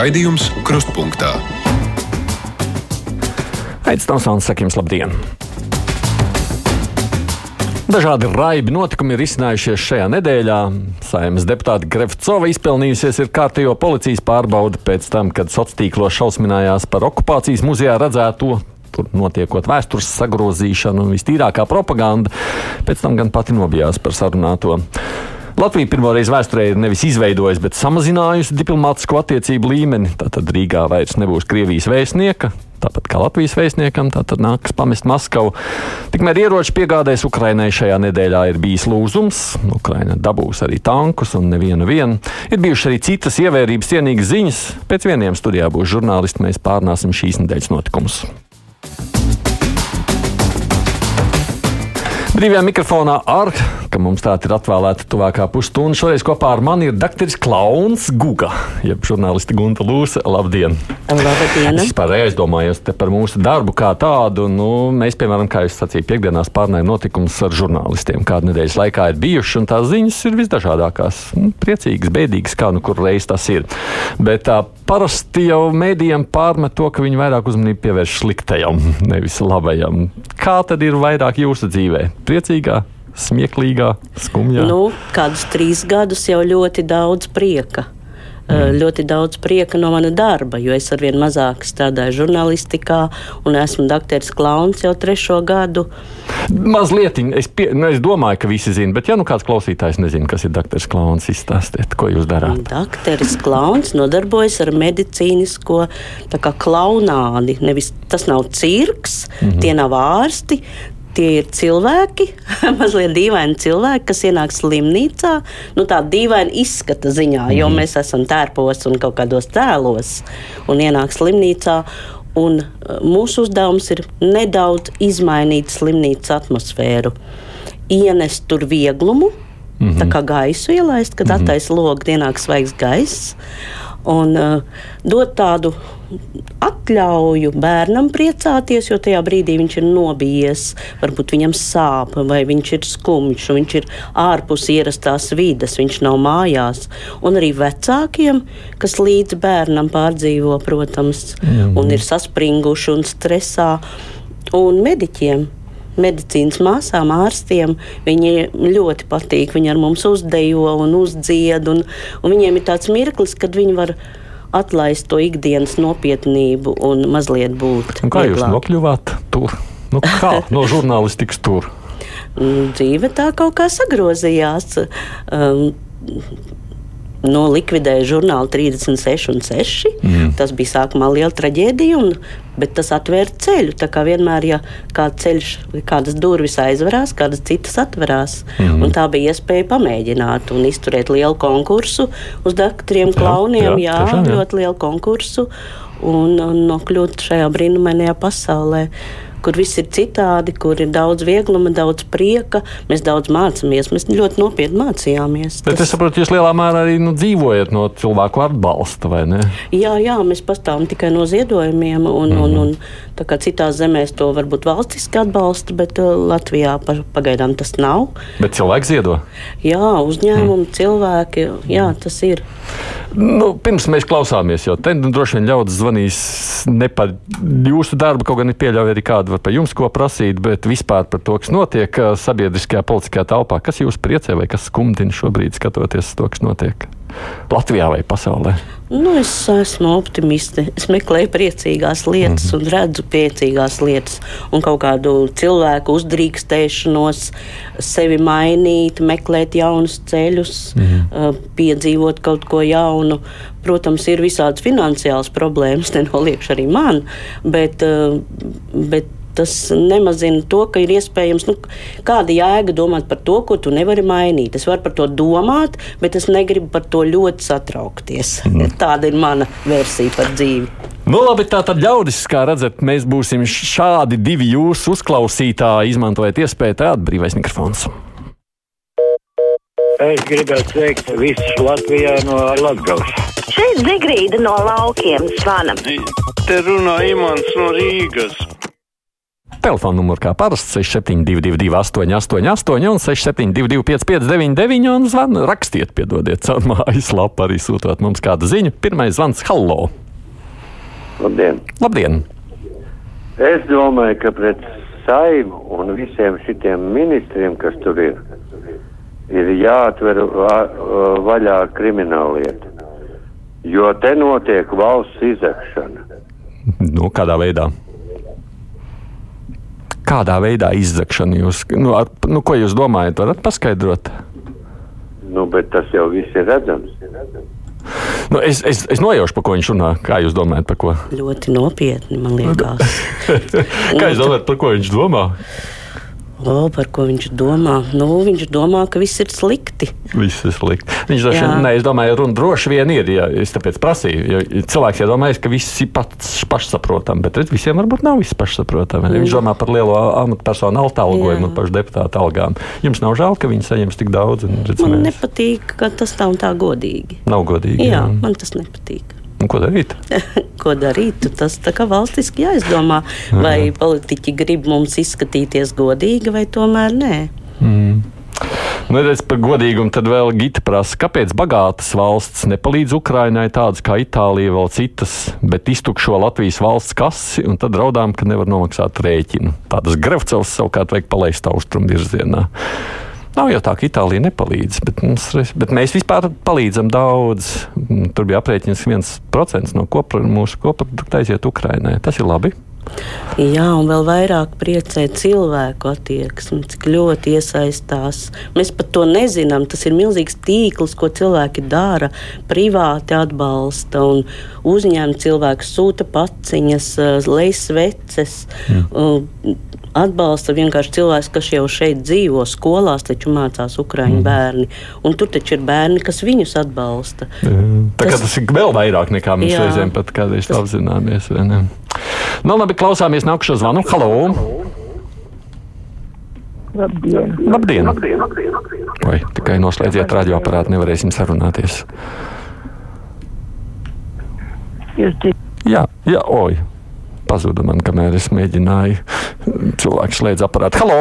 Raidījums Krustpunktā. Aizsmeļamies, Tomsons, saka jums labdien! Dažādi raibi notikumi ir izcinājušies šajā nedēļā. Saimnes deputāte Grefcova izpelnījusies ir kārtējo policijas pārbaudi pēc tam, kad sociālos tīklos šausminājās par okupācijas muzejā redzēto. Tur notiekot vēstures sagrozīšanu un vistīrākā propaganda, pēc tam gan pati nobijās par sarunāto. Latvija pirmoreiz vēsturē ir nevis izveidojusi, bet samazinājusi diplomātisko attiecību līmeni. Tātad Rīgā vairs nebūs Krievijas vēstnieka, tāpat kā Latvijas vēstniekam, tad nāks pamest Maskavu. Tikmēr ieroču piegādēs Ukrainai šajā nedēļā ir bijis lūzums. Ukraina dabūs arī tankus un nevienu vienu. Ir bijušas arī citas ievērības cienīgas ziņas. Pēc vieniem studijā būs žurnālisti, mēs pārnāsim šīs nedēļas notikumus. Brīvajā mikrofonā ar ka mums tāda ir atvēlēta tuvākā pusstunda. Šoreiz kopā ar mani ir dakteris Klauns Guga, jeb žurnālisti Gunta Lūsa. Labdien! Labdien! Es vispār aizdomājos par mūsu darbu kā tādu. Nu, mēs, piemēram, kā jūs sacījāt, piekdienās pārnājam notikumus ar žurnālistiem, kādu nedēļas laikā ir bijuši, un tās ziņas ir visdažādākās. Nu, priecīgas, bēdīgas, kā nu kur reiz tas ir. Bet tā parasti jau mēdījiem pārmet to, ka viņi vairāk uzmanību pievērš sliktajam, nevis labajam. Kā tad ir vairāk jūsu dzīvē? Priecīgā, smieklīgā, skumjā? Nu, kādus trīs gadus jau ļoti daudz prieka. Mm. Ļoti daudz prieka no mana darba, jo es arvien mazāk strādāju žurnālistikā un esmu dakteris Klauns jau trešo gadu. Mazliet, es, pie, nu, es domāju, ka visi zina, bet ja nu kāds klausītājs nezina, kas ir dakteris Klauns, izstāstiet, ko jūs darāt. Dakteris Klauns nodarbojas ar medicīnisko klaunādi. Nevis, tas nav cirks, mm -hmm. tie nav ārsti, tie ir cilvēki, mazliet dīvaini cilvēki, kas ienāk slimnīcā. Nu, tā dīvaina izskata ziņā, mm. jo mhm. mēs esam tērpos un kaut kādos tēlos un ienāk slimnīcā. Un uh, mūsu uzdevums ir nedaudz izmainīt slimnīcas atmosfēru, ienest tur vieglumu, mm -hmm. tā kā gaisu ielaist, kad mm -hmm. attaisno logu, ienāk svaigs gaiss un uh, dot tādu atļauju bērnam priecāties, jo tajā brīdī viņš ir nobijies, varbūt viņam sāp, vai viņš ir skumjš, viņš ir ārpus ierastās vides, viņš nav mājās. Un arī vecākiem, kas līdz bērnam pārdzīvo, protams, mm. un ir saspringuši un stresā, un mediķiem medicīnas māsām, ārstiem. Viņi ļoti patīk. Viņi ar mums uzdejo un uzdzied. Un, un viņiem ir tāds mirklis, kad viņi var atlaist to ikdienas nopietnību un mazliet būt. Un kā vieglāk. jūs nokļuvāt tur? Nu, kā no žurnālistikas tur? Mm, dzīve tā kaut kā sagrozījās. Um, no likvidēja žurnālu 36 un 6. Mm. Tas bija sākumā liela traģēdija, un, bet tas atvēra ceļu. Tā kā vienmēr, ja kāds ceļš, kādas durvis aizverās, kādas citas atverās. Mm. Un tā bija iespēja pamēģināt un izturēt lielu konkursu uz doktoriem, klauniem. Jā, jā, jā, jā, ļoti lielu konkursu un, un nokļūt šajā brīnumainajā pasaulē kur viss ir citādi, kur ir daudz viegluma, daudz prieka. Mēs daudz mācāmies, mēs ļoti nopietni mācījāmies. Bet Tas... es saprotu, jūs lielā mērā arī nu, dzīvojat no cilvēku atbalsta, vai ne? Jā, jā mēs pastāvam tikai no ziedojumiem, un, mm -hmm. un, un tā kā citās zemēs to varbūt valstiski atbalsta, bet uh, Latvijā pagaidām tas nav. Bet cilvēki ziedo? Jā, uzņēmumi, mm. cilvēki, jā, tas ir. Nu, pirms mēs klausāmies, jo te nu, droši vien ļaudis zvanīs ne par jūsu darbu, kaut gan ir pieļauj arī kādu par jums ko prasīt, bet vispār par to, kas notiek sabiedriskajā, politiskajā telpā. Kas jūs priecē vai kas skumdina šobrīd skatoties to, kas notiek Latvijā vai pasaulē? Nu, es esmu optimiste. Es meklēju priecīgās lietas mm -hmm. un redzu priecīgās lietas un kaut kādu cilvēku uzdrīkstēšanos, sevi mainīt, meklēt jaunus ceļus, mm -hmm. piedzīvot kaut ko jaunu. Protams, ir visādas finansiālas problēmas, nenoliekšu arī man, bet, bet tas nemazina to, ka ir iespējams, nu, kāda jēga domāt par to, ko tu nevari mainīt. Es varu par to domāt, bet es negribu par to ļoti satraukties. Mm. Tāda ir mana versija par dzīvi. Nu, labi, tā tad ļaudis, kā redzat, mēs būsim šādi divi jūsu uzklausītāji. Izmantojiet iespēju tādu brīvais mikrofons. Es gribētu sveikt visus Latvijā no Latvijas. Šeit Zigrīda no laukiem zvana. Te runā Imants no Rīgas. Telefona numurs kā parasts 6722, 888, un 672, 559, un zvan, rakstiet, piedodiet, caur mājaslapu arī sūtot mums kādu ziņu. Pirmais zvans, hallo! Labdien! Labdien! Es domāju, ka pret saimu un visiem šitiem ministriem, kas tur ir, ir jāatver va vaļā krimināllieta. Jo te notiek valsts izakšana. Nu, kādā veidā? Kādā veidā izzakšana jūs, nu, ar, nu, ko jūs domājat, varat paskaidrot? Nu, bet tas jau viss ir redzams. Nu, es, es, es nojaušu, par ko viņš runā. Kā jūs domājat, par ko? Ļoti nopietni, man liekas. Kā jūs domājat, par ko viņš domā? O, par ko viņš domā? Nu, viņš domā, ka viss ir slikti. Viss ir slikti. Viņš droši Jā. vien, ne, es domāju, runa droši vien ir. Ja, es tāpēc prasīju, jo cilvēks iedomājas, ka viss ir pats pašsaprotami, bet redz, visiem varbūt nav viss pašsaprotami. Viņš domā par lielo amatpersonu atalgojumu un pašu deputātu algām. Jums nav žēl, ka viņi saņems tik daudz. Un, redz, Man mēs- nepatīk, ka tas tā un tā godīgi. Nav godīgi. Jā, man tas nepatīk. Un ko darīt? Ko darīt? Tas kā valstiski jāizdomā, vai politiķi grib mums izskatīties godīgi, vai tomēr nē. Nu, redz, par godīgumu tad vēl Gita prasa, kāpēc bagātas valsts nepalīdz Ukrainai tādas kā Itālija, vēl citas, bet iztukšo Latvijas valsts kasi un tad raudām, ka nevar nomaksāt rēķinu. Tādas Grevcovs savukārt vajag palaist austrumu virzienā. Nav jau tā, ka Itālija nepalīdz, bet, mums, bet mēs vispār palīdzam daudz. Tur bija aprēķins, ka viens procents no kopra, mūsu koprodukta aiziet Ukrainai. Tas ir labi. Jā, un vēl vairāk priecē cilvēku attieksmi, cik ļoti iesaistās. Mēs pat to nezinām. Tas ir milzīgs tīkls, ko cilvēki dara, privāti atbalsta un uzņem cilvēku, sūta paciņas, lejas veces. Mm. Atbalsta vienkārši cilvēks, kas jau šeit dzīvo, skolās taču mācās ukraiņu mm. bērni. Un tur taču ir bērni, kas viņus atbalsta. Tā kā tas ir vēl vairāk nekā mēs Jā. reizēm pat kādreiz apzināmies. vai ne? Nu, labi, klausāmies nākušo zvanu. Halo! Labdien! Labdien! Vai tikai noslēdziet radioaparātu, nevarēsim sarunāties. Jā, jā, oi! Pazuda man, kamēr es mēģināju. Cilvēks slēdz aparātu. Halo!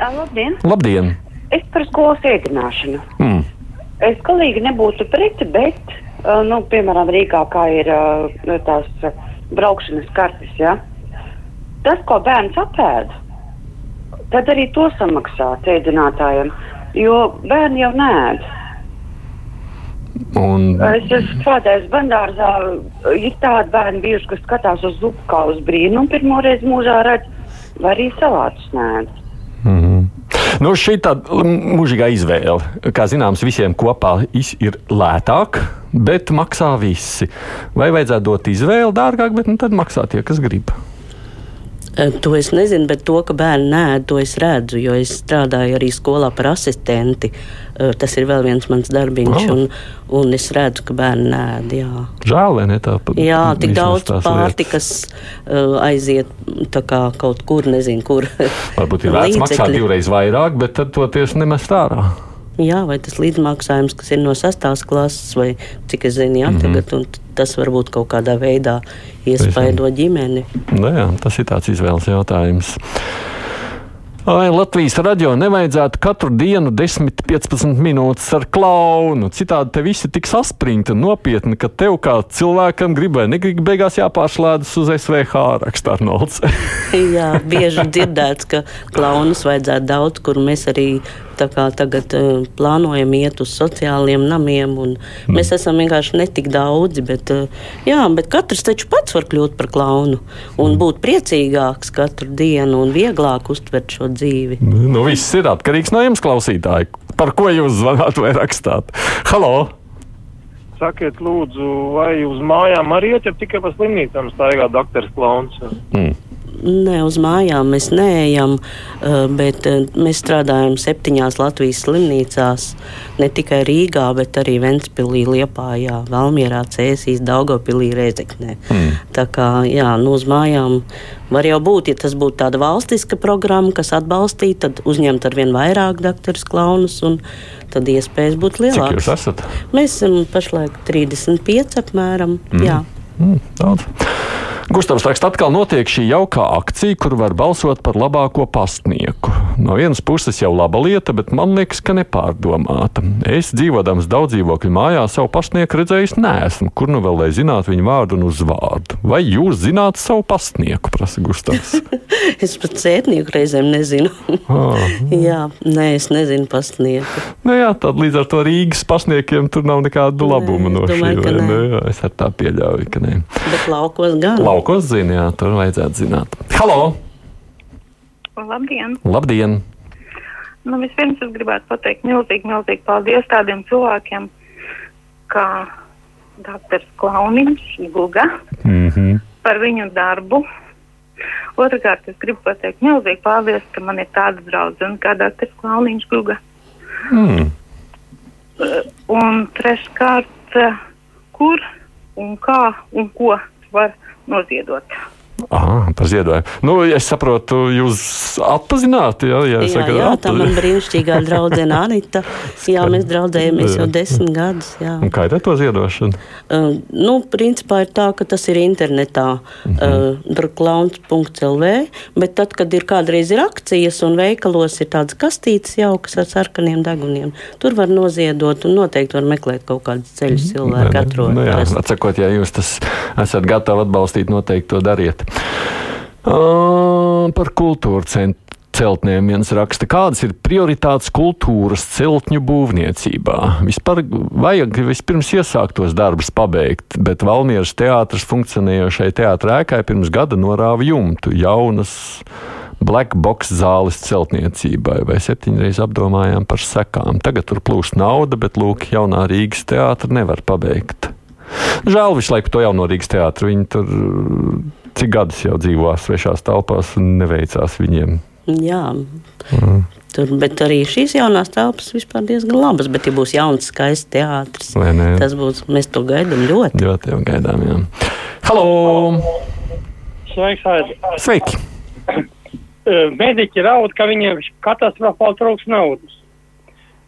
Labdien! Labdien! Es par skolas iedināšanu. Mm. Es galīgi nebūtu pret, bet, nu, piemēram, Rīgā kā ir tās braukšanas kartes, ja? tas, ko bērns apēd, tad arī to samaksāt ēdinātājiem, jo bērni jau nēd. Un, Es esmu strādājis bandārzā, ir tādi bērni bijuši, kas skatās uz zupu kā uz brīnumu pirmo reizi mūžā redz, vai arī salātus nēd. mm. nu, šī tāda mūžīgā izvēle. Kā zināms, visiem kopā ir lētāk, bet maksā visi. Vai vajadzētu dot izvēli dārgāk, bet nu, tad maksā tie, kas grib. Eh, To es nezinu, bet to, ka bērni nē, to es redzu, jo es strādāju arī skolā par asistenti. Eh, Tas ir vēl viens mans darbiņš, Oh. un, un es redzu, ka bērni nē, jā. Žēl, vai ne? Tā, pa- Jā, tik daudz pārtikas uh, aiziet kā kaut kur, nezinu, kur. Varbūt ir vērts maksāt divreiz vairāk, bet tad toties nemest ārā. Jā, vai tas līdzmaksājums, kas ir no sastās klases, vai cik es zinu, jā, Mhm. tagad, un t- tas varbūt kaut kādā veidā iespaido ģimeni. Nu, jā, tas ir tāds izvēles jautājums. Vai Latvijas radio nevajadzētu katru dienu 10-15 minūtes ar klaunu? Citādi te visi tik saspringti un nopietni, ka tev kā cilvēkam grib vai negrib beigās jāpārslēdzas uz SVH rakstā Arnolds. Jā, bieži dzirdēts, ka klaunus vajadzētu daudz, kur mēs arī tagad uh, plānojam iet uz sociāliem namiem. un Mēs esam vienkārši netik daudzi, bet, uh, jā, bet katrs taču pats var kļūt par klaunu un būt priecīgāks katru dienu un vieglāk uztvert šo dzīvi. nu, viss ir atkarīgs no jums, klausītāji. Par ko jūs zvanāt vai rakstāt? Halo! Sakiet, lūdzu, vai uz mājām arī iet, ja tikai pa slimnīcām staigā doktors Klauns? Mm. Nē, uz mājām mēs neejam, eh, bet eh, mēs strādājam septiņās Latvijas slimnīcās. Ne tikai Rīgā, bet arī Ventspīlī, Liepājā, Valmierā, Cēsīs, Daugopilī, Reizeknē. Mm. Tā kā, jā, nu uz mājām var jau būt, ja tas būtu tāda valstiska programma, kas atbalstītu, tad uzņemt ar vien vairāk doktorus klaunus un tad iespējas būtu Cik jūs lielākas. esat? Mēs esam pašlaik 35 apmēram, mm. jā. Mm, daudz. Gustavs raksta, atkal notiek šī jaukā akcija, kur var balsot par labāko pastnieku. No vienas puses jau laba lieta, bet man liekas, ka nepārdomāta. Es dzīvodams daudz dzīvokļu mājā savu pastnieku redzējis neesmu. Kur nu vēl lai zinātu viņu vārdu un uzvārdu? Vai jūs zināt savu pastnieku, prasa Gustavs? es pat sētnieku reizēm nezinu. Ah. jā, nē, es nezinu pastnieku. Nu jā, tad līdz ar to Rīgas pastniekiem tur nav nekāda labuma no es domāju, šī. vai nē. Jā, Es ar tā pieļauju, ka nē. Bet laukos gan. Laukos zina, jā, tur vajadzētu zināt. Halo! Labdien! Labdien! Nu, vispirms es gribētu pateikt milzīgi, milzīgi paldies tādiem cilvēkiem, kā dr. Klauniņš, Guga, Mm -hmm. par viņu darbu. Otrakārt, es gribu pateikt milzīgi paldies, ka man ir tāda draudzene kā dr. Klauniņš, Guga. mm. Un treškārt, kur un kā un ko var noziedot. Aha, par ziedojumu. Nu, es saprotu, jūs atpazināt, jā, jā, Jā, saka, jā, tā atpazin- man brīnišķīgā draudzene Anita. Jā, mēs draudzējamies jau desmit gadus. Jā. Un kā ir ar to ziedošanu? Uh, nu, principā ir tā, ka tas ir internetā, Mhm. uh, drklauns.lv, bet tad, kad ir kādreiz ir akcijas un veikalos ir tādas kastītes jaukas ar sarkaniem deguniem, tur var noziedot un noteikti var meklēt kaut kādus ceļus cilvēku atrodot. Nu, jā, atsakot, ja jūs tas esat gatavi atbalstīt, noteikti to dariet. Uh, par kultūru centru. Celtniem viens raksta, kādas ir prioritātes kultūras celtņu būvniecībā. Vispār vajag vispirms iesākt tos darbus pabeigt, bet Valmieras teātris funkcionējošai teātrē ēkai pirms gada norāva jumtu jaunas black box zāles celtniecībai, vai septiņreiz apdomājām par sekām. Tagad tur plūst nauda, bet lūk, jaunā Rīgas teātra nevar pabeigt. Žēl visu laiku to jauno Rīgas teātru. Viņi tur cik gadus jau dzīvo svešās telpās un neveicās viņiem. Jā. Mm. Tur, bet arī šīs jaunās telpas vispār diezgan labas. Bet, ja būs jauns, skaists teātris, tas būs. Mēs to gaidām ļoti. Ļoti jau gaidām, jā. Halo! Sveiks, Aidi. Sveiki! Eh, Mediķi raud, ka viņiem katastrofāli trūks naudas.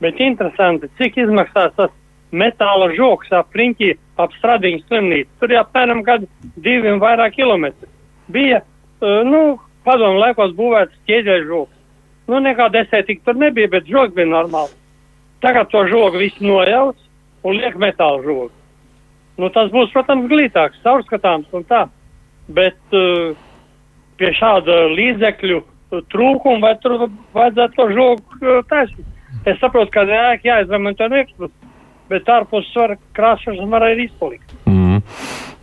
Bet interesanti, cik izmaksās tas metāla žoks ap riņķi, ap stradiņu slimnīcu. Tur jau apmēram gadu divi un vairāk kilometri. Bija, eh, nu, padomu laikos būvēts ķieģeļu žoks. Nu, nekāda esētika tur nebija, bet žoks bija normāls. Tagad to žogu visi nojauc un liek metāla žogu. Nu, tas būs, protams, glītāks, caurskatāms un tā. Bet uh, pie šāda līdzekļu trūkuma, vai tur vajadzētu to žogu uh, taisīt. Es saprotu, ka ēka jāizremontē iekšpuses, bet ārpus var krāšņas var arī izpalikt. Mm.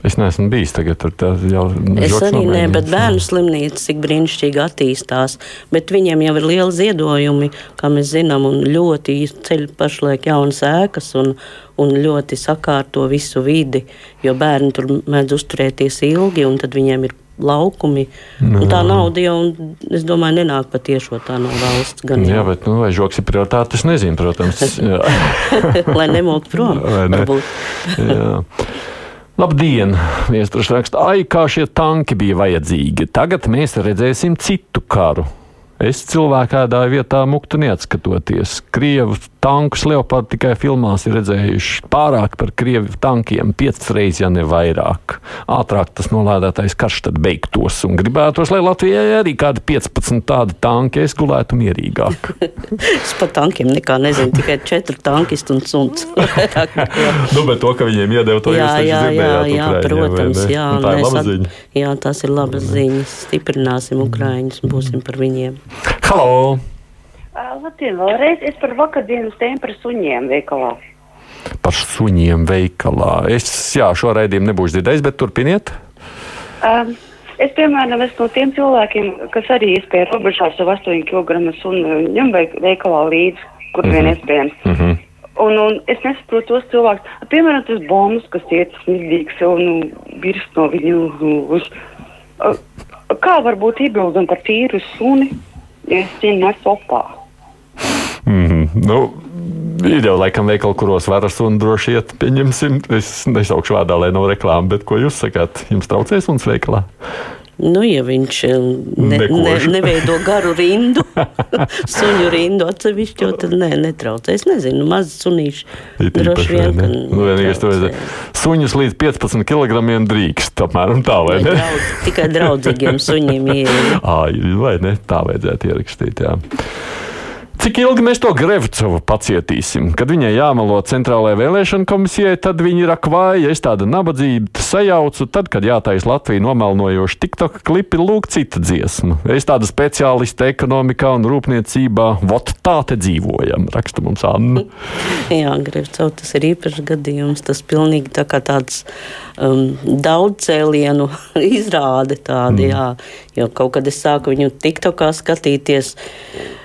Es neesmu bijis tagad, tur tas jau Es žoks arī nē, bet bērnu slimnīca cik brīnišķīgi attīstās. Bet viņiem jau ir liela ziedojumi, kā mēs zinām, un ļoti ceļ pašlaik jaunas ēkas un, un ļoti sakārto visu vidi, jo bērni tur mēdz uzturēties ilgi, un tad viņiem ir laukumi. Un tā nauda jau, es domāju, nenāk patiešo tā no valsts. Gan Jā, jau, bet nu, vai žoks ir prioritāte, es nezinu, protams. Jā. lai nemok prom. Vai ne? Jā. Labdien! Viestures raksta, ai, kā šie tanki bija vajadzīgi. Tagad mēs redzēsim citu karu. Es cilvēku ēdāju vietā muktu neatskatoties. Krievu tankus Leopardi tikai filmās ir redzējuši pārāk par krievu tankiem, piecas reizes, ja ne vairāk. Ātrāk tas nolādētais karš tad beigtos un gribētos, lai Latvijai arī kādi 15 tādi tanki es gulētu mierīgāk. Es par tankiem nekā nezinu, tikai četri tankisti un suns. Nu, bet to, ka viņiem iedeva to jā, jūs jā, jā, jā, Ukraiņiem, protams, ne? jā, tā ir laba at- ziņa. jā, tās ir labas ziņas. Stiprināsim Ukrāņus un būsim par viņiem. Halo! Labdien, vēlreiz es par vakardienas tēmu par suņiem veikalā. par suņiem veikalā. Es jā, šo raidījumu nebūšu dzirdējis, bet turpiniet. Um, es, piemēram, esmu no tiem cilvēkiem, kas arī iespēja robežā savu 8 kg sunu ņem veik- veikalā līdzi, kur mm -hmm. vien iespējams. Mm -hmm. Un, un es nesaprotu tos cilvēkus, piemēram, tas bombas, kas iet smirdīgs un nu, virs no viņu uz. Kā var būt iebildumi par tīru suni, ja es viņu nesu opā? Mm -hmm. nu, ir jau laikam veikali, kuros varas un droši iet, pieņemsim. Es nesaukšu vārdā, lai nav reklāma, bet ko jūs sakāt? Jums traucēs un veikalā? Nu, ja viņš eh, ne, ne, neveido garu rindu, suņu rindu atsevišķi, tad nē, netraucē. Es nezinu, maz sunīši. Ir Droši vien, ka ne? Nu, vienīgais, to vajadzēja. Suņus līdz 15 kg drīkst. Apmēram tā, vai ne? Draudz, tikai draudzīgiem suņiem ieeja. Ai, vai ne? Tā vajadzētu ierakstīt. Jā. Cik ilgi mēs to Grevcovu pacietīsim? Kad viņai jāmelo centrālajai vēlēšana komisijai, tad viņi ir akvāji. Es tādu nabadzību sajaucu, tad, kad jātaisa Latviju nomelnojoši TikTok klipi, lūk, cita dziesma. Es tāda speciālista ekonomikā un rūpniecībā, vot tā te dzīvojam, raksta mums Anna. Jā, Grevcov, tas ir īpašs gadījums. Tas pilnīgi tā kā tāds um, daudzcēlienu izrāde tāda, mm. jā. Jo kaut kad es sāku viņu TikTokā skatīties,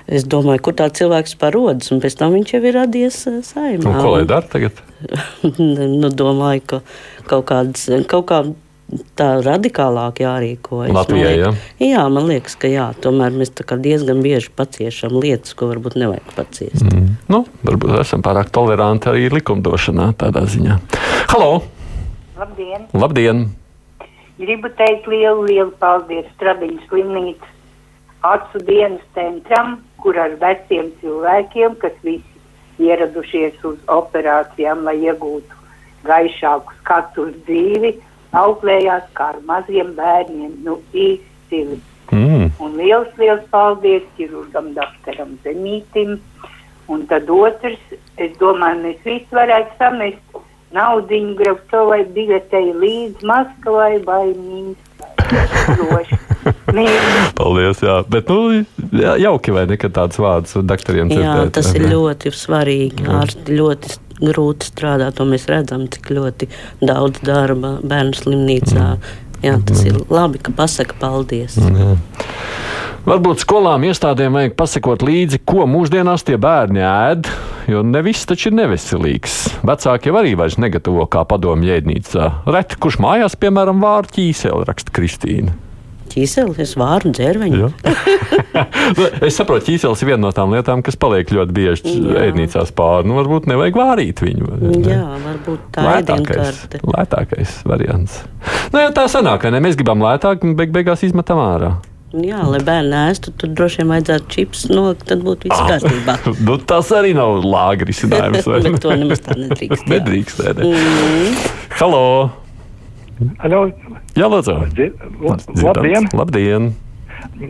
es domāju, kur tā cilvēks parodas, un pēc tam viņš jau ir radies saimā. Un ko lai dara tagad? nu, domāju, ka kaut kāds, kaut kā tā radikālāk jārīkojas. Latvijai, Man jā? liek- Jā, man liekas, ka jā, tomēr mēs kā diezgan bieži paciešam lietas, ko varbūt nevajag paciest. Mm. Nu, varbūt esam pārāk toleranti arī likumdošanā tādā ziņā. Halo! Labdien! Labdien! Gribu teikt lielu, lielu paldies Stradiņas slimnīcas acu dienas centram, kur ar veciem cilvēkiem, kas visi ieradušies uz operācijām, lai iegūtu gaišāku skatu uz dzīvi, auklējās kā ar maziem bērniem. Nu, izcili. Mm. Un liels, liels paldies ķirurgam doktoram Zemītim. Un tad otrs, es domāju, mēs visi varētu samest naudiņu Grevcovai biletei līdz Maskavai vai Minskai. Droši. Paldies, jā. Bet, nu, jā, jauki vai ne, ka tāds vārds doktoriem Jā, dzirdēt, tas vai ir ļoti svarīgi. Ārsti ļoti grūti strādā, to mēs redzam, cik ļoti daudz darba bērnu slimnīcā. Jā, tas ir labi, ka pasaka paldies. Jā. Varbūt skolām, iestādēm vajag pasakot līdzi, ko mūsdienās tie bērni ēd, jo ne viss taču ir neveselīgs. Vecāki jau arī vairs negatavo kā padomu ēdnīcā. Reti, kurš mājās, piemēram, vāru ķīseli, raksta Kristīna. Ķīselis, vārnu dzērveņu. Jā. Nu, es saprotu, ķīselis ir viena no tām lietām, kas paliek ļoti bieži ēdnīcās pāri. Nu, varbūt nevajag vārīt viņu. ne? Jā, varbūt tā ir Lētākais, lētākais variants. Nu, jā, tā sanāk, ne? mēs gribam lētāk, un beig beigās izmetam ārā. Jā, lai bērni ēstu, tad droši vien vajadzētu čips nolikt, tad būtu viss kārtībā. nu, tas arī nav lāga risinājums. Bet to nemaz tā nedrīkst. Nedrīkst. Ne? Mm. Halo! Alo, Jā, lūdzu! labdien! Labdien!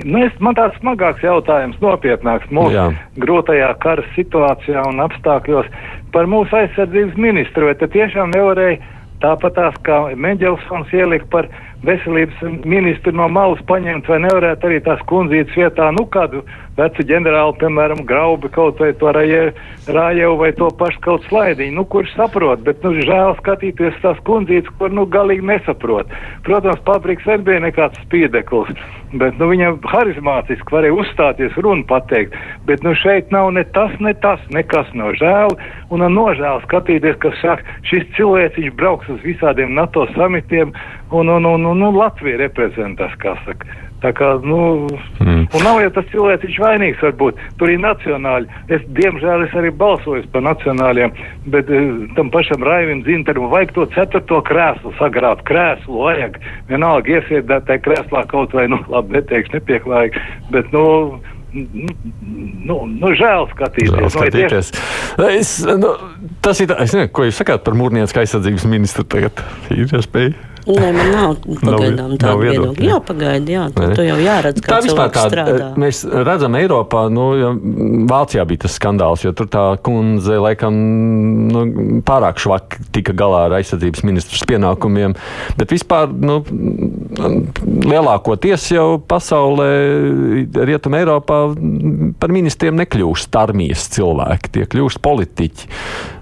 Nu, es, man tāds smagāks jautājums, nopietnāks mūsu Jā. grūtajā kara situācijā un apstākļos par mūsu aizsardzības ministru. Vai tad tiešām nevarēja tāpat tās kā Meģelsons ielikt par veselības ministru no malas paņemt, vai nevarētu arī tās kundzītes vietā, nu kādu vecu ģenerāli, piemēram, graubi kaut vai to rājēju vai to pašu kaut slaidiņu, nu kurš saprot, bet nu žēl skatīties tās kundzītes, kur nu galīgi nesaprot. Protams, Pabriks arī bija nekāds spīdeklis, bet nu viņam harizmātiski varēja uzstāties runu pateikt, bet nu šeit nav ne tas, ne tas, nekas nav žēl, un ar nožēlu skatīties, ka saka, šis cilvēciņš brauks uz visādiem NATO samitiem un, un, un, un, un Latviju reprezentēs, kā saka. Tā kā, nu, Mm. un nav jau tas cilvēks, viņš vainīgs varbūt. Tur ir nacionāļi. Es, diemžēl, es arī balsoju par nacionāļiem, bet eh, tam pašam Raivim Zinteram vajag to ceturto krēslu sagrāt. Krēslu vajag. Vienalga iesiedēt tajā krēslā kaut vai, nu, labi, neteikšu nepieklājīgi, bet, nu, nu, nu, nu žēl skatīties. Žēl Nu, skatīties. Es, nu, tas ir. tā- Es nezinu, ko jūs sakāt par mūrnieku aizsardzības ministru tagad. Ir iespēja. Nē, man nav pagaidām nav tāda viedokļa. Jā, pagaidi, jā, tu, tu jau jāredz, kā Tā vispār cilvēks strādā. tāda. Mēs redzam, Eiropā, nu, ja Vācijā bija tas skandāls, jo tur tā kundze laikam nu, pārāk švaki tika galā ar aizsardzības ministrs pienākumiem. Bet vispār nu, lielākoties jau pasaulē, Rietumē, Eiropā par ministriem nekļūst armijas cilvēki, tie kļūst politiķi.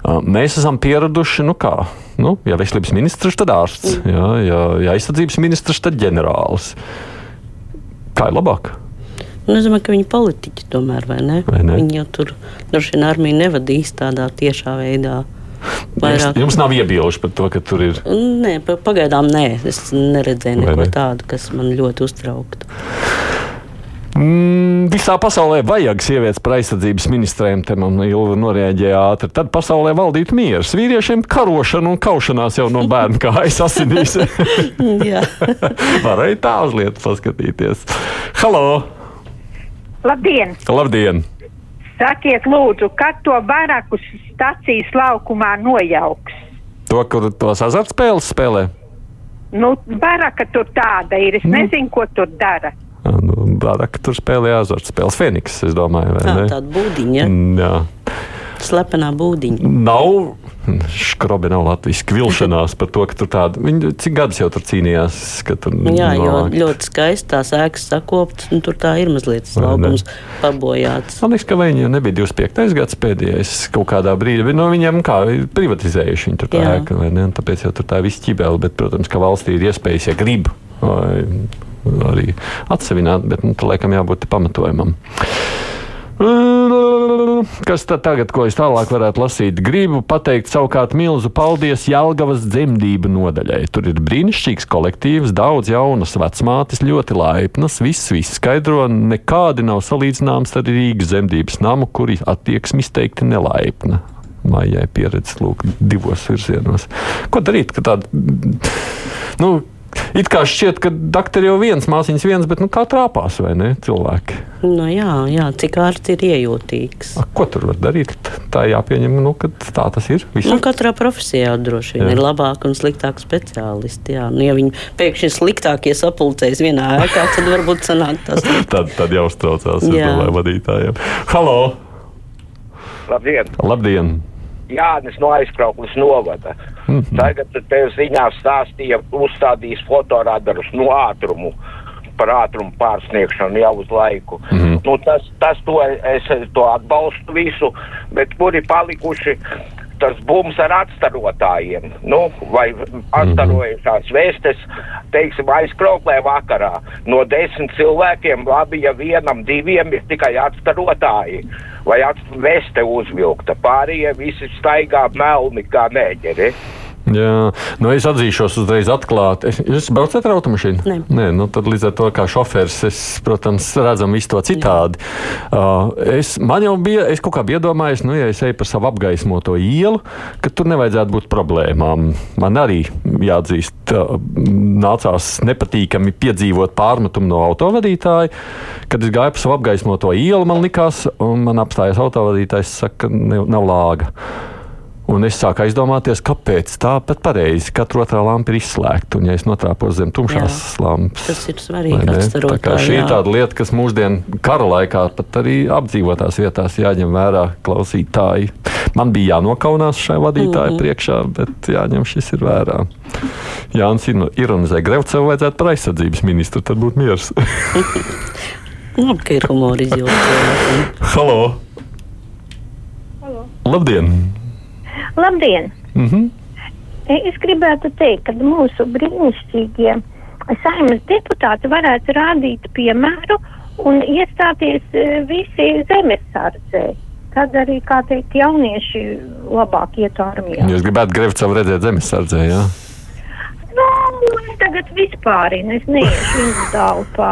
Mēs esam pieraduši, nu kā, nu, ja veselības ministrs, tad ārsts, ja, ja, ja aizsardzības ministrs, tad ģenerālis. Kā ir labāk? Nu, es domāju, ka viņi ir politiķi tomēr, vai ne? Vai ne? Viņi jau tur droši vien armiju nevadīs tādā tiešā veidā. Jums, jums nav iebilduši par to, ka tur ir. Nē, pa- pagaidām nē. Es neredzēju neko ne? ne? tādu, kas man ļoti uztrauktu. Mm, visā pasaulē vajag sievietes par aizsardzības ministrēm, te man ilgi norēģēja ātri. Tad pasaulē valdītu miers. Vīriešiem karošana un kaušanās jau no bērna kājas asinīs. Jā. Varēja tā uz lietu paskatīties. Halo! Labdien! Labdien! Sakiet, lūdzu, kad to baraku stacijas laukumā nojauks? To, kur tos azartspēles spēlē? Nu, baraka tur tāda ir. Es nezinu, ko tur dara. Nu, Bārāk tur spēlēja azartspēles Feniks, es domāju, Tā, tāda būdiņa, Mm, Jā. slepenā būdiņa. Nav. Skrobi nav Latvijas vilšanās par to, ka tur tāda. Viņi cik gadus jau tur cīnījās? Tur Jā, jo ļoti skaisti tās ēkas sakoptas, un tur tā ir mazliet tas Vai ne? laukums pabojāts. Man liekas, ka viņi jau nebija 25. gads pēdējais kaut kādā brīdī. Nu, viņiem kā privatizējuši viņu tur tā Jā. ēka, vai ne? Un Tāpēc jau tur tā viss ķibeli, bet, protams, ka valstī ir iespējas, ja grib, vai arī atsevināt, bet, nu, tur laikam jābūt pamatojumam. Kas tad tagad, ko es tālāk varētu lasīt? Gribu pateikt savukārt milzu paldies Jālgavas dzemdību nodaļai. Tur ir brīnišķīgs kolektīvs, daudz jaunas vecmātes, ļoti laipnas, viss, viss skaidro, nekādi nav salīdzināms ar Rīgas dzemdības namu, kuri attieksmi izteikti nelaipna. Mājai pieredze lūk divos virzienos. Ko darīt, ka tāda, nu, it kā šķiet, ka daktari jau viens, māsīņas viens, bet nu kā trāpās, vai ne, cilvēki? Nu, jā, jā, cik ārsts ir iejūtīgs. A, ko tur var darīt? Tā jāpieņem, nu, ka tā tas ir. Nu, katrā profesijā droši vien Jā. ir labāki un sliktāki speciālisti. Jā. Nu, ja viņi pēkšņi sliktākie sapulcēs vienā ēkā, tad varbūt sanāk tas. tad, tad jau uztraucās Jā. domāju, vadītājiem. Halo! Labdien! Labdien! Jānis no aizkrauklis novada. Mhm. Tagad te ziņās stāstīja, uzstādījis fotoradarus no ātrumu. Par ātrumu pārsniegšanu jau uz laiku. Mhm. Nu, tas, tas to es to atbalstu visu, bet kur ir palikuši tas bums ar atstarotājiem? Nu, vai atstarojušās vēstes, teiksim, aizkrauklē vakarā. No desmit cilvēkiem labi, ja vienam, diviem ir tikai atstarotāji. Vai veste uzvilkta, pārējie visi staigā melni kā neģeri. Jā, nu es atzīšos uzreiz atklāti. Jūs braucat ar automašīnu? Nē. Nē nu, tad līdz ar to, kā šoferis, es, protams, redzam visu to citādi. Uh, es, man jau bija, es kaut kā biju iedomājies, nu, ja es eju pa savu apgaismoto ielu, ka tur nevajadzētu būt problēmām. Man arī jāatzīst, uh, nācās nepatīkami piedzīvot pārmetumu no autovadītāja. Kad es gāju pa savu apgaismoto ielu, man likās, un man apstājās autovadītājs, saka, nav lāga. Un es sāku aizdomāties, kāpēc tā pat pareizi. Katra otrā lampa ir izslēgta. Un, ja es notrāpos zem tumšās Jā. lampas, Tas ir svarīgi. Tā kā šī ir tāda lieta, kas mūsdienu kara laikā pat arī apdzīvotās vietās jāņem vērā klausītāji. Man bija jānokaunās šai vadītāja mm. -hmm. priekšā, bet jāņem šis ir vērā. Jānis ir- ironizē, Grevcevu vajadzētu par aizsardzības ministru, tad būtu miers. Labi, ka ir humora izjūta. Halo! Halo. Labdien! Labdien! Mhm. Es gribētu teikt, ka mūsu brīnišķīgie saimnes deputāti varētu rādīt piemēru un iestāties eh, visi zemesardzē. Tad arī, kā teikt, jaunieši labāk iet armijā. Jūs gribētu Grevcevu redzēt zemesardzē, jā? Nu, es tagad vispār neiešu viņu dalpā.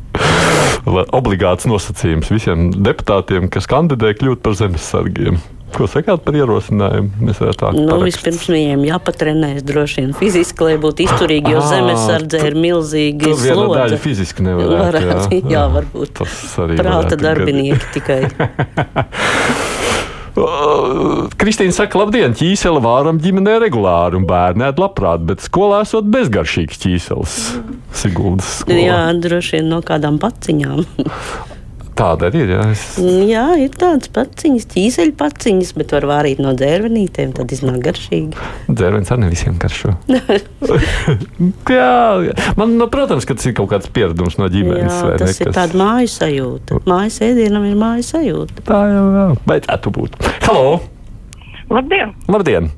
Lai Obligāts nosacījums visiem deputātiem, kas kandidē, kļūt par zemesargiem. Ko sakāt par ierosinājumu? Mēs varētu tā Nu, vispirms viņiem jāpatrenējas droši vien fiziski, lai būtu izturīgi, jo zemesardze ir milzīgi Tur viena daļa fiziski nevarētu. Varētu, jā, varbūt. Tas arī Prāta darbinieki tikai. Uh, Kristīna saka, labdien, ķīseli vāram ģimenē regulāri un bērni ēd labprāt, bet skolā esot bezgaršīgs ķīselis. Siguldas skolā. Jā, droši vien no kādām paciņām. Tāda arī ir, jā. Es... Jā, ir tādas paciņas, ķīseļu paciņas, bet var vārīt no dzērvenītēm, tad iznāk garšīgi. Dzērvens arī ne visiem garšo. jā, jā. Man, nu, protams, ka tas ir kaut kāds pieredums no ģimenes. Jā, tas ne, ir tāds māju sajūta. Mājas ēdienam ir māju sajūta. Tā jau jā. vajadzētu būt. Halo! Labdien! Labdien!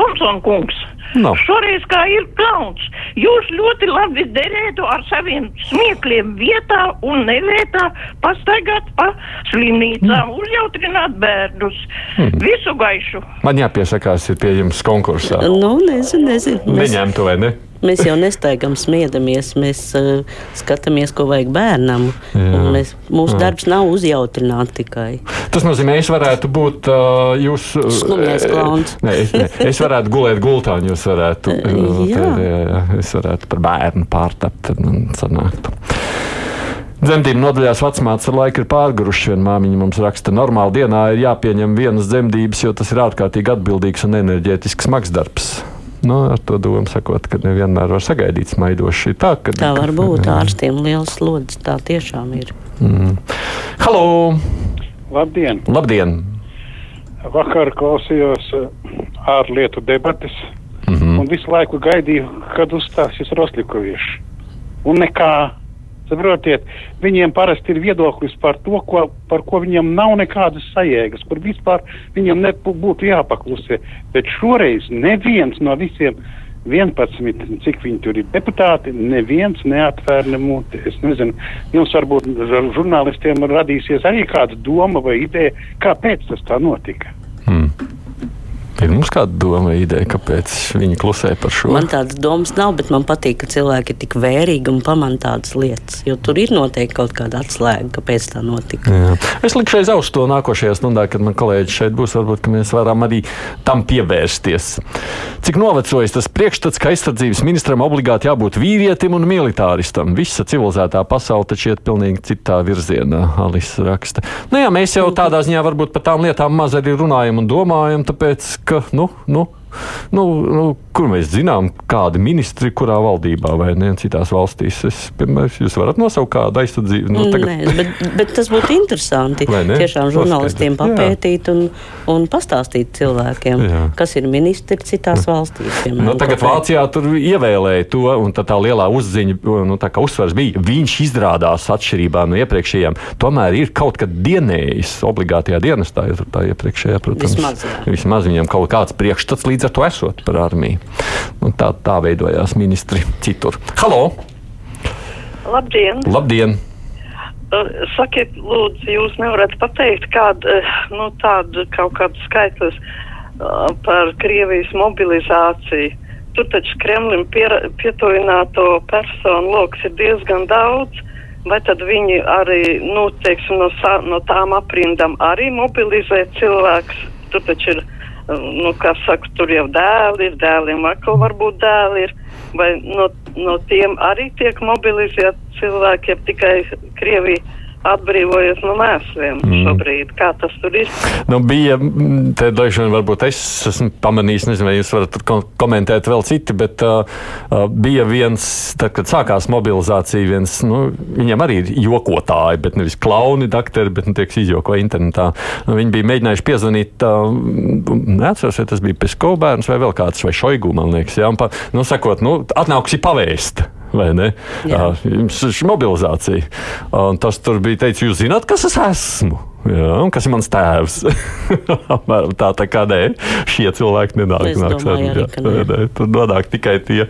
Tomson kungs! No. Šoreiz kā ir kauns. Jūs ļoti labi derētu ar saviem smiekliem vietā un nevietā pastaigāt pa slimnīcām, mm. uzjautrināt bērnus. Mm. Visu gaišu. Man jāpiesakās ir pie jums konkursā. Nu, nezinu, nezinu. Neņemtu vai ne? Mēs jau nestaigam smiedamies, mēs uh, skatāmies, ko vajag bērnam. Mēs, mūsu Jā. darbs nav uzjautrināt tikai. Tas nozīmē, es varētu būt uh, jūsu skumjais klauns. Nē, es, nē, es varētu gulēt gultā, un jūs varētu, jā. Tā, jā, jā, es varētu par bērnu pārtapt un sanākt. Dzemdību nodaļās vecmātes ar laiku ir pārguruši. Viena māmiņa mums raksta, ka normāli dienā ir jāpieņem vienas dzemdības, jo tas ir ārkārtīgi atbildīgs un enerģētisks smags darbs. Nu, ar to domu sakot, ka nevienmēr var sagaidīt smaidoši. Tā, ka, tā var būt ārstiem liels slodzes. Tā tiešām ir. Mm. Halo! Labdien! Labdien. Vakar klausījos eh, ārlietu debatas mm -hmm. un visu laiku gaidīju, kad uzstāsies Roslikovičs. Un nekā Saprotiet, viņiem parasti ir viedoklis par to, ko, par ko viņiem nav nekādas sajēgas, kur vispār viņiem nebūtu jāpaklusē. Bet šoreiz neviens no visiem 11, cik viņi tur ir deputāti, neviens neatvēra ne muti. Es nezinu, jums varbūt žurnālistiem radīsies arī kāda doma vai ideja, kāpēc tas tā notika. Ir mums kāda doma, ideja, kāpēc viņi klusē par šo? Man tādas domas nav, bet man patīk, ka cilvēki ir tik vērīgi un pamana tādas lietas. Jo tur ir noteikti kaut kāda atslēga, kāpēc tā notika. Jā. Es likšu aiz ausu to nākošajā stundā, kad man kolēģi šeit būs. Varbūt mēs varam arī tam pievērsties. Cik novecojis tas priekšstats, ka aizsardzības ministram obligāti jābūt vīrietim un militāristam? Visa civilizētā pasaule taču iet pilnīgi citā virzienā, Alisa raksta. Nu, jā, mēs jau tādā ziņā varbūt par tām lietām maz arī runājam un domājam, tāpēc, ka, nu, nu Nu, nu, kur mēs zinām, kādi ministri kurā valdībā vai ne citās valstīs? Es, piemēram, jūs varat nosaukt kādu aizsardzību. Nu, tagad... Nē, bet, bet tas būtu interesanti. Tiešām žurnālistiem papētīt un, un pastāstīt cilvēkiem, Jā. kas ir ministri citās valstīs. Piemēram, nu, tagad? Vācijā tur ievēlēja to, un tā, tā lielā uzziņa, nu, tā kā uzsvars bija, viņš izrādās atšķirībā no iepriekšējiem. Tomēr ir kaut kad dienējis obligātajā dienestā, ja tā iepriekšējā, protams, vismaz, jā. vismaz viņam kaut kāds priekšstats līdz līdz ar to esot par armiju. Un tā, tā veidojās ministri citur. Halo! Labdien! Labdien. Uh, sakiet, lūdzu, jūs nevarat pateikt kādu, uh, nu, tādu kaut kādu skaitlis uh, par Krievijas mobilizāciju. Tur taču Kremlim pietuvināto personu lokus ir diezgan daudz. Vai tad viņi arī, nu, teiksim, no, no tām aprindām arī mobilizē cilvēkus? Tur taču ir nu, kā saka, tur jau dēli ir, dēliem atkal varbūt dēli ir, vai no, no tiem arī tiek mobilizēti cilvēki, ja tikai Krievija atbrīvojies no mēsliem mm. šobrīd. Kā tas tur ir? Nu, bija, te daži varbūt es esmu pamanījis, nezinu, vai jūs varat komentēt vēl citi, bet uh, uh, bija viens, tad, kad sākās mobilizācija, viens, nu, viņam arī ir jokotāji, bet nevis klauni dakteri, bet, nu, tiek izjoko internetā. Nu, viņi bija mēģinājuši piezvanīt, uh, neatceros, vai tas bija Peskovbērns vai vēl kāds, vai Šoigu, man liekas, jā, un, pa, nu, sakot, nu, atnākusi pavēst vai ne? Jā. Ir mobilizācija. Un tas tur bija teicis, jūs zināt, kas es esmu? Jā, un kas ir mans tēvs? tā tā kā nē, šie cilvēki nenāk. Nāks, domāju, jā, nē. Nē, tur nonāk tikai tie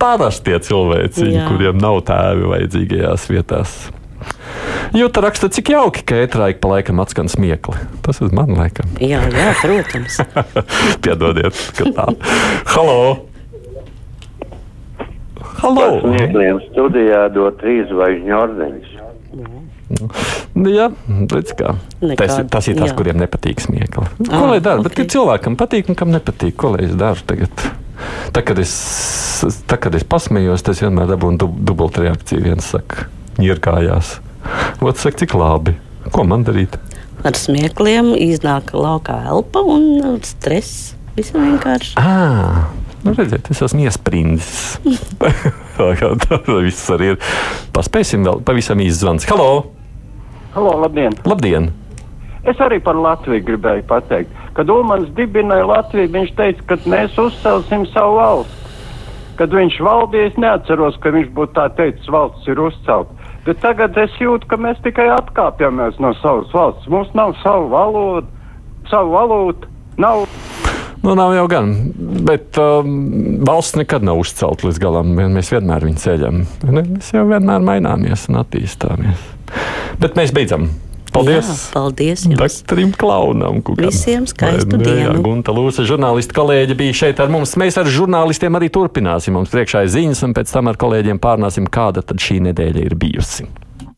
parastie cilvēciņi, kuriem nav tēvi vajadzīgajās vietās. Jūta raksta, cik jauki, ka ētrā ik pa laikam atskan smiekli. Tas ir man laikam. Jā, jā protams. Piedodiet, ka tā. Halo! Halo! Smiekliem studijā dod trīs zvaigžņu ordeņus. Nu, jā, redz, kā. tas, tas ir tas, jā. kuriem nepatīk smiekli. Ko ah, lai dara? Okay. Bet, cilvēkam patīk un kam nepatīk, ko lai es daru tagad? Tā, kad es, tā, kad es pasmējos, tas vienmēr dabūnu dub, dubultu reakciju. Viens saka, ņirkājās. Otrs saka, cik labi. Ko man darīt? Ar smiekliem iznāk laukā elpa un stress. Visam vienkārši. À. Nu, redziet, es esmu iesprindis. Tā viss arī ir. Paspēsim vēl pavisam īsi zvans. Halo! Halo, labdien! Labdien! Es arī par Latviju gribēju pateikt. Kad Ulmans dibināja Latviju, viņš teica, ka mēs uzcelsim savu valsti. Kad viņš valdīja, es neatceros, ka viņš būtu tā teicis, valsts ir uzcelt. Bet tagad es jūtu, ka mēs tikai atkāpjamies no savas valsts. Mums nav savu valodu, savu valūtu, nav. Nu, nav jau gan, bet um, valsts nekad nav uzcelta līdz galam. Mēs vienmēr viņu ceļam. Mēs jau vienmēr maināmies un attīstāmies. Bet mēs beidzam Paldies! Jā, paldies jums! Doktorim Klaunam! Kukam. Visiem skaistu Vai ne? Jā, dienu! Gunta Lūsa, žurnālisti kolēģi bija šeit ar mums. Mēs ar žurnālistiem arī turpināsim. Mums priekšā ir ziņas, un pēc tam ar kolēģiem pārnāsim, kāda tad šī nedēļa ir bijusi.